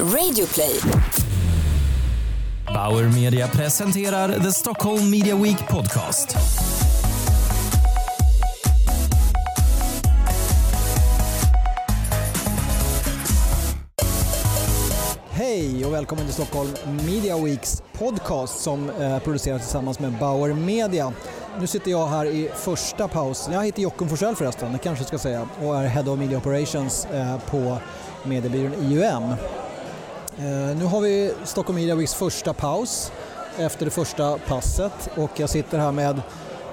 Radioplay. Bauer Media presenterar The Stockholm Media Week Podcast. Hej och välkommen till Stockholm Media Weeks podcast som eh, produceras tillsammans med Bauer Media. Nu sitter jag här i första paus. Jag heter Jockum Forsell förresten, det kanske jag ska säga, och är Head of Media Operations eh, på mediebyrån IUM. Eh, nu har vi Stockholm Media Weeks första paus efter det första passet och jag sitter här med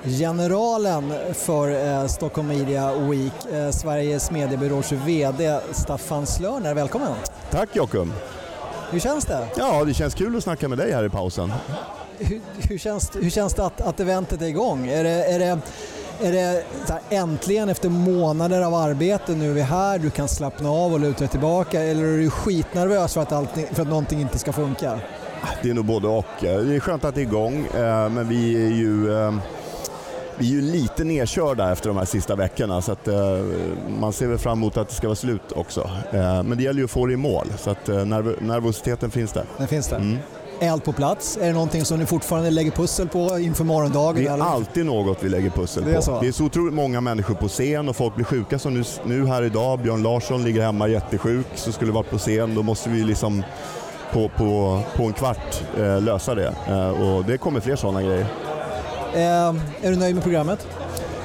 generalen för eh, Stockholm Media Week, eh, Sveriges mediebyrås VD Staffan Slörner. Välkommen! Tack Jockum! Hur känns det? Ja, det känns kul att snacka med dig här i pausen. Hur, hur känns, hur känns det att, att eventet är igång? Är det, är det, är det så här, äntligen efter månader av arbete, nu är vi här, du kan slappna av och luta dig tillbaka eller är du skitnervös för att, allting, för att någonting inte ska funka? Det är nog både och. Det är skönt att det är igång, eh, men vi är ju eh, vi är ju lite nedkörda efter de här sista veckorna så att eh, man ser väl fram emot att det ska vara slut också. Men det gäller ju att få det i mål så att nervositeten finns där. Den finns där. Mm. Är allt på plats? Är det någonting som ni fortfarande lägger pussel på inför morgondagen? Det är eller? alltid något vi lägger pussel det på. Så. Det är så otroligt många människor på scen och folk blir sjuka som nu, nu här idag. Björn Larsson ligger hemma jättesjuk så skulle varit på scen. Då måste vi liksom på, på, på en kvart eh, lösa det. Eh, och det kommer fler sådana grejer. Eh, är du nöjd med programmet?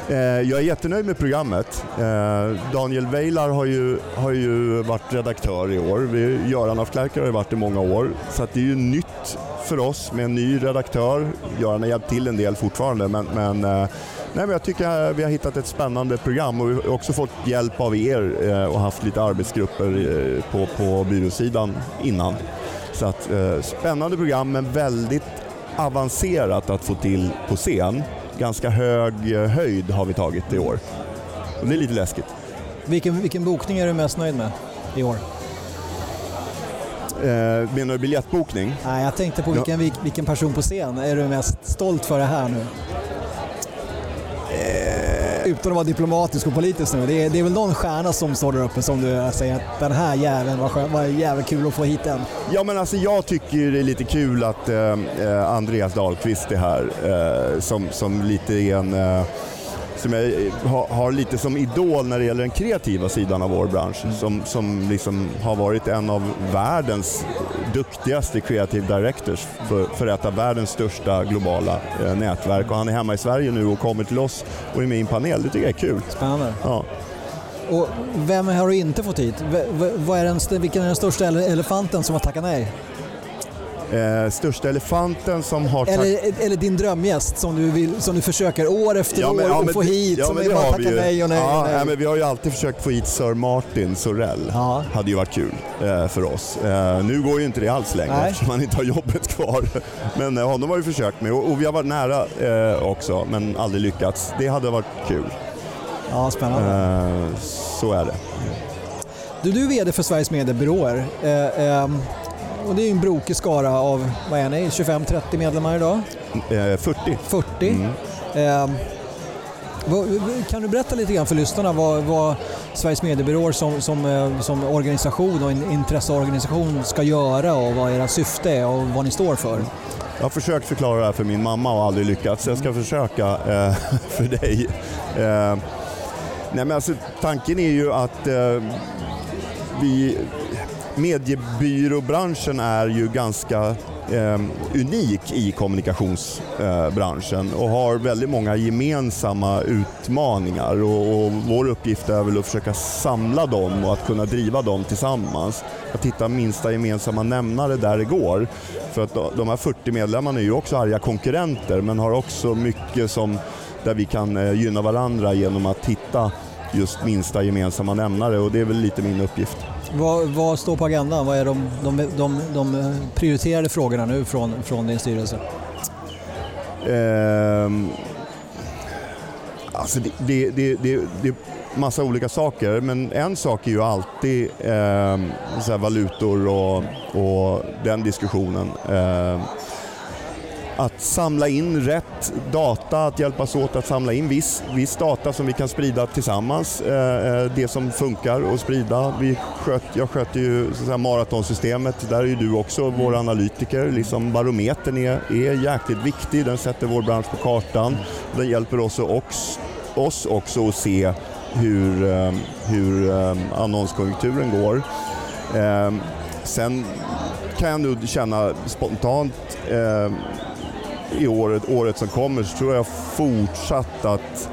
Eh, jag är jättenöjd med programmet. Eh, Daniel Weilar har ju, har ju varit redaktör i år. Göran af Klerker har ju varit i många år. Så det är ju nytt för oss med en ny redaktör. Göran har hjälpt till en del fortfarande men, men eh, Nej, men jag tycker vi har hittat ett spännande program och vi har också fått hjälp av er och haft lite arbetsgrupper på, på byråsidan innan. Så att, spännande program men väldigt avancerat att få till på scen. Ganska hög eh, höjd har vi tagit i år. Och det är lite läskigt. Vilken, vilken bokning är du mest nöjd med i år? Eh, menar du biljettbokning? Nej, jag tänkte på vilken, vilken person på scen är du mest stolt för det här nu? Utan att vara diplomatisk och politisk nu. Det är, det är väl någon stjärna som står där uppe som du säger att den här jäveln vad, vad jävligt kul att få hit den. Ja men alltså jag tycker det är lite kul att eh, eh Andreas Dahlqvist är här eh, som, som lite är en eh, som jag har, lite som idol när det gäller den kreativa sidan av vår bransch. Mm. Som, som liksom har varit en av världens duktigaste creative directors för, för ett av världens största globala eh, nätverk. Och han är hemma i Sverige nu och kommer till oss och är med i en panel. Det tycker jag är kul. Spännande. Ja. Och vem har du inte fått hit? V vad är den, vilken är den största elefanten som har tackat nej? Eh, största elefanten som har... Eller, eller din drömgäst som du, vill, som du försöker år efter ja, men, år ja, få hit, ja, som är bara tackar nej och nej, ja, och nej. men Vi har ju alltid försökt få hit Sir Martin Sorell. Ja. hade ju varit kul eh, för oss. Eh, nu går ju inte det alls längre nej. eftersom han inte har jobbet kvar. Men eh, honom har vi försökt med och, och vi har varit nära eh, också men aldrig lyckats. Det hade varit kul. Ja, spännande. Eh, så är det. Du, du är VD för Sveriges mediebyråer. Och det är en brokig skara av, vad är ni, 25-30 medlemmar idag? Eh, 40. 40. Mm. Eh, kan du berätta lite grann för lyssnarna vad, vad Sveriges mediebyråer som, som, eh, som organisation och intresseorganisation ska göra och vad era syfte är och vad ni står för? Jag har försökt förklara det här för min mamma och aldrig lyckats. Jag ska försöka eh, för dig. Eh, nej men alltså, tanken är ju att eh, vi mediebyråbranschen är ju ganska eh, unik i kommunikationsbranschen eh, och har väldigt många gemensamma utmaningar och, och, vår uppgift är väl att försöka samla dem och att kunna driva dem tillsammans. Att hitta minsta gemensamma nämnare där det går. För att de här 40 medlemmarna är ju också arga konkurrenter men har också mycket som där vi kan eh, gynna varandra genom att hitta just minsta gemensamma nämnare och det är väl lite min uppgift. Vad, vad, står på agendan? Vad är de, de, de, de prioriterade frågorna nu från, från din styrelse? Um, alltså det, det, det, det, det är massa olika saker, men en sak är ju alltid um, så valutor och, och den diskussionen. Um, att samla in rätt data, att hjälpas åt att samla in viss, viss data som vi kan sprida tillsammans. Eh, det som funkar att sprida. Vi sköt, jag sköter ju så maratonsystemet, där är ju du också vår analytiker. Liksom barometern är, är jäkligt viktig, den sätter vår bransch på kartan. Den hjälper oss, också, oss också att se hur, hur annonskonjunkturen går. Sen kan jag nog känna spontant eh, i året, året som kommer så tror jag fortsatt att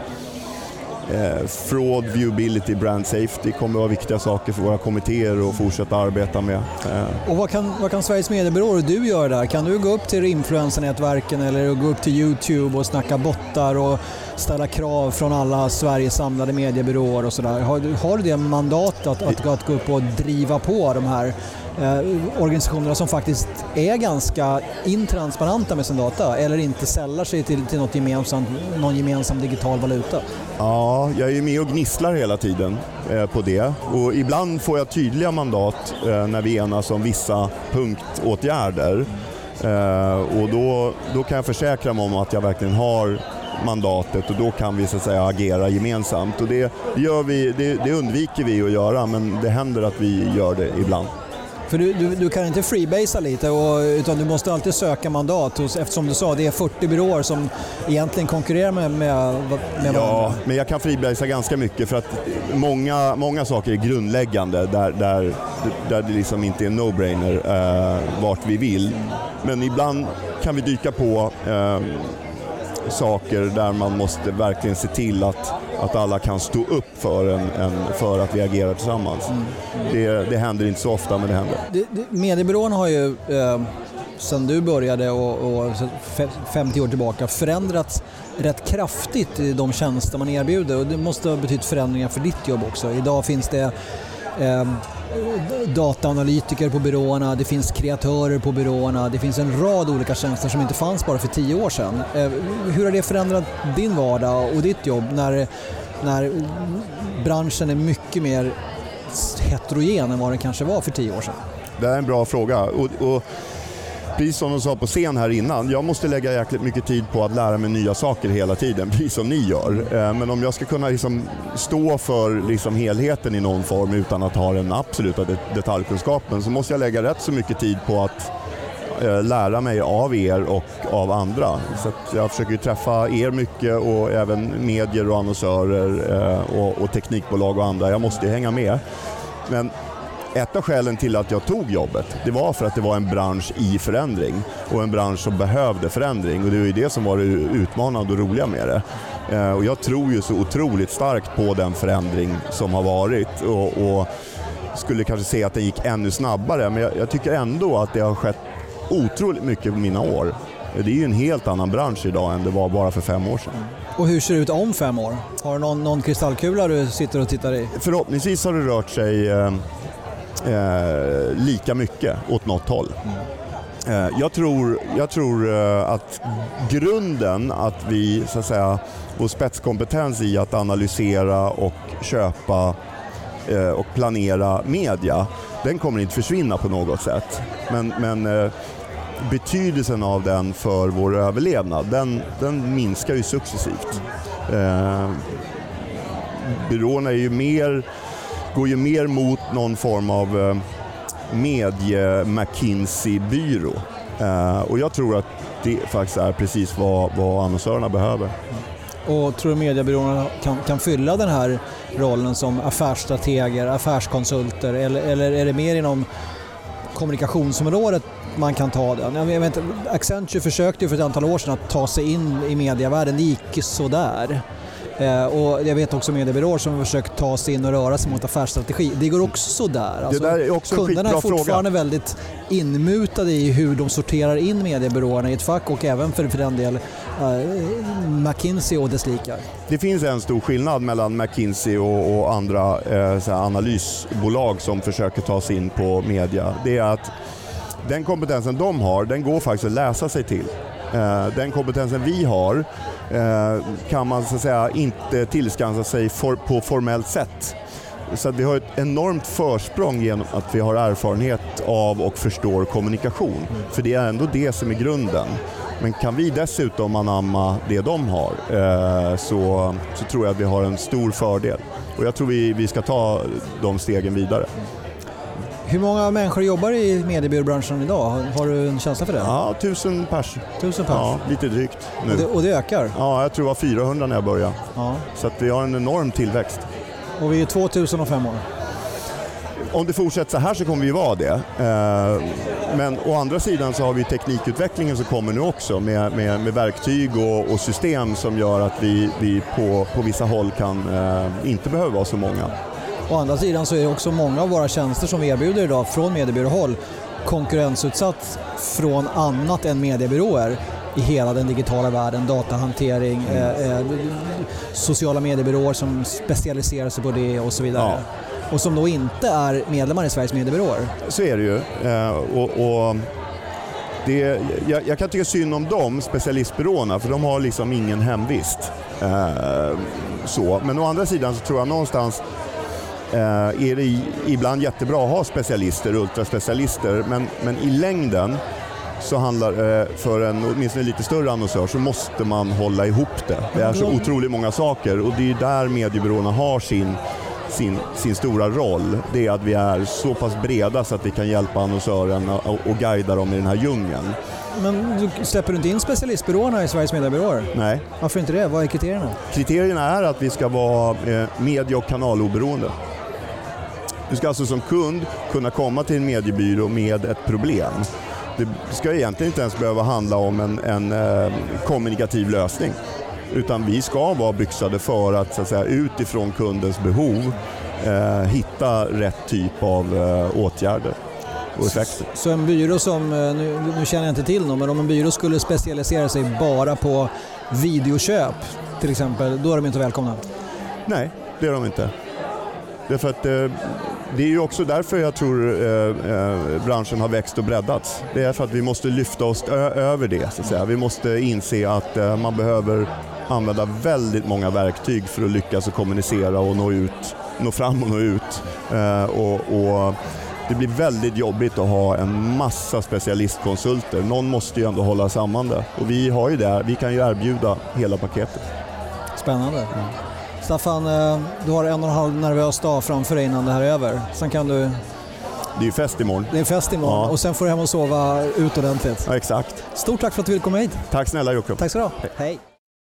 eh, fraud, viewability, brand safety kommer att vara viktiga saker för våra kommittéer att fortsätta arbeta med. Eh. Och vad kan, vad kan Sveriges mediebyråer och du göra där? Kan du gå upp till influencernätverken eller gå upp till Youtube och snacka bottar och ställa krav från alla Sveriges samlade mediebyråer och sådär? Har, har du det mandatet att, att, att gå upp och driva på de här eh, organisationerna som faktiskt är ganska intransparenta med sin data eller inte sällar sig till, till något gemensamt, någon gemensam digital valuta? Ja, jag är ju med och gnisslar hela tiden eh, på det och ibland får jag tydliga mandat eh, när vi enas om vissa punktåtgärder. Eh, och då, då kan jag försäkra mig om att jag verkligen har mandatet och då kan vi så att säga agera gemensamt. Och det, gör vi, det, det undviker vi att göra men det händer att vi gör det ibland. För du, du, du, kan inte freebasea lite och, utan du måste alltid söka mandat hos, eftersom du sa det är 40 byråer som egentligen konkurrerar med, med, med Ja, men jag kan freebasea ganska mycket för att många, många saker är grundläggande där, där, där det liksom inte är no-brainer eh, vart vi vill. Men ibland kan vi dyka på eh, saker där man måste verkligen se till att, att alla kan stå upp för, en, en för att vi agerar tillsammans. Mm. Det, det händer inte så ofta, men det händer. Det, det, mediebyrån har ju eh, sen du började och, och 50 år tillbaka förändrats rätt kraftigt i de tjänster man erbjuder och det måste ha betytt förändringar för ditt jobb också. Idag finns det eh, dataanalytiker på byråerna, det finns kreatörer på byråerna, det finns en rad olika tjänster som inte fanns bara för tio år sedan. Eh, hur har det förändrat din vardag och ditt jobb när, när branschen är mycket mer heterogen än vad den kanske var för tio år sedan? Det är en bra fråga. Och, och precis som de sa på scen här innan, jag måste lägga jäkligt mycket tid på att lära mig nya saker hela tiden, precis som ni gör. Eh, men om jag ska kunna liksom stå för liksom helheten i någon form utan att ha den absoluta detaljkunskapen så måste jag lägga rätt så mycket tid på att eh, lära mig av er och av andra. Så jag försöker träffa er mycket och även medier och annonsörer eh, och, och teknikbolag och andra. Jag måste hänga med. Men ett av skälen till att jag tog jobbet, det var för att det var en bransch i förändring och en bransch som behövde förändring och det var ju det som var det utmanande och roliga med det. Eh, och jag tror ju så otroligt starkt på den förändring som har varit och, och skulle kanske se att det gick ännu snabbare men jag, jag tycker ändå att det har skett otroligt mycket på mina år. Det är ju en helt annan bransch idag än det var bara för fem år sedan. Och hur ser det ut om fem år? Har du någon, någon kristallkula du sitter och tittar i? Förhoppningsvis har det rört sig eh, eh, lika mycket åt något håll. Mm. Eh, jag tror, jag tror eh, att grunden att vi, så att säga, vår spetskompetens i att analysera och köpa eh, och planera media, den kommer inte försvinna på något sätt. Men, men betydelsen av den för vår överlevnad, den, den minskar ju successivt. Eh, byråerna är ju mer går ju mer mot någon form av eh, medie-McKinsey-byrå. Eh, och jag tror att det faktiskt är precis vad, vad annonsörerna behöver. Och tror du mediebyråerna kan, kan fylla den här rollen som affärsstrateger, affärskonsulter eller, eller är det mer inom kommunikationsområdet man kan ta den? Jag vet, Accenture försökte ju för ett antal år sedan att ta sig in i medievärlden, det gick sådär. Eh, och jag vet också mediebyråer som har försökt ta sig in och röra sig mot affärsstrategi. Det går också sådär. Alltså, det där är också kunderna är fortfarande fråga. väldigt inmutade i hur de sorterar in mediebyråerna i ett fack och även för, för den del uh, McKinsey och dess likar. Det finns en stor skillnad mellan McKinsey och, och andra eh, analysbolag som försöker ta sig in på media. Det är att den kompetensen de har, den går faktiskt att läsa sig till. Eh, den kompetensen vi har eh, kan man så att säga inte tillskansa sig for, på formellt sätt. Så vi har ett enormt försprång genom att vi har erfarenhet av och förstår kommunikation. För det är ändå det som är grunden. Men kan vi dessutom anamma det de har eh, så, så tror jag att vi har en stor fördel. Och jag tror vi, vi ska ta de stegen vidare. Hur många människor jobbar i mediebyråbranschen idag? Har, du en känsla för det? Ja, tusen pers. Tusen pers? Ja, lite drygt nu. Och det, och det ökar? Ja, jag tror det var 400 när jag började. Ja. Så vi har en enorm tillväxt. Och vi är 2000 och fem år? Om det fortsätter så här så kommer vi vara det. Eh, men å andra sidan så har vi teknikutvecklingen som kommer nu också med, med, med verktyg och, och, system som gör att vi, vi på, på vissa håll kan eh, inte behöver vara så många. Å andra sidan så är också många av våra tjänster som vi erbjuder idag från mediebyråhåll konkurrensutsatt från annat än mediebyråer i hela den digitala världen, datahantering, mm. eh, eh, sociala mediebyråer som specialiserar sig på det och så vidare. Ja. Och som då inte är medlemmar i Sveriges mediebyråer. Så är det ju. Eh, och, och det, jag, jag, kan tycka synd om dem, specialistbyråerna, för de har liksom ingen hemvist. Eh, så. Men å andra sidan så tror jag någonstans eh, är det ibland jättebra att ha specialister, ultraspecialister, men, men i längden så handlar eh, för en åtminstone lite större annonsör så måste man hålla ihop det. Det är så otroligt många saker och det är där mediebyråerna har sin sin, sin stora roll, det är att vi är så pass breda så att vi kan hjälpa annonsörerna och, och guida dem i den här djungeln. Men du, släpper du inte in specialistbyråerna i Sveriges mediebyråer? Nej. Varför inte det? Vad är kriterierna? Kriterierna är att vi ska vara eh, medie och kanaloberoende. Du ska alltså som kund kunna komma till en mediebyrå med ett problem. Det ska egentligen inte ens behöva handla om en, en eh, kommunikativ lösning. Utan vi ska vara byxade för att, så att säga, utifrån kundens behov eh, hitta rätt typ av eh, åtgärder. Så en byrå som, eh, nu, nu känner jag inte till någon, men om en byrå skulle specialisera sig bara på videoköp till exempel, då är de inte välkomna? Nej, det är de inte. Därför att eh, det är ju också därför jag tror eh, eh, branschen har växt och breddats. Det är för att vi måste lyfta oss över det. Så att säga. Vi måste inse att eh, man behöver använda väldigt många verktyg för att lyckas och kommunicera och nå, ut, nå fram och nå ut. Eh, och, och, det blir väldigt jobbigt att ha en massa specialistkonsulter. Någon måste ju ändå hålla samman det och vi har ju det. Vi kan ju erbjuda hela paketet. Spännande. Mm. Staffan, eh, du har en och en halv nervös dag framför dig innan det här är över. Sen kan du det är ju fest imorgon. Det är fest imorgon ja. och sen får du hem och sova ut ordentligt. Ja, exakt. Stort tack för att du ville komma hit. Tack snälla Jocke. Tack så du ha. Hej. Hej.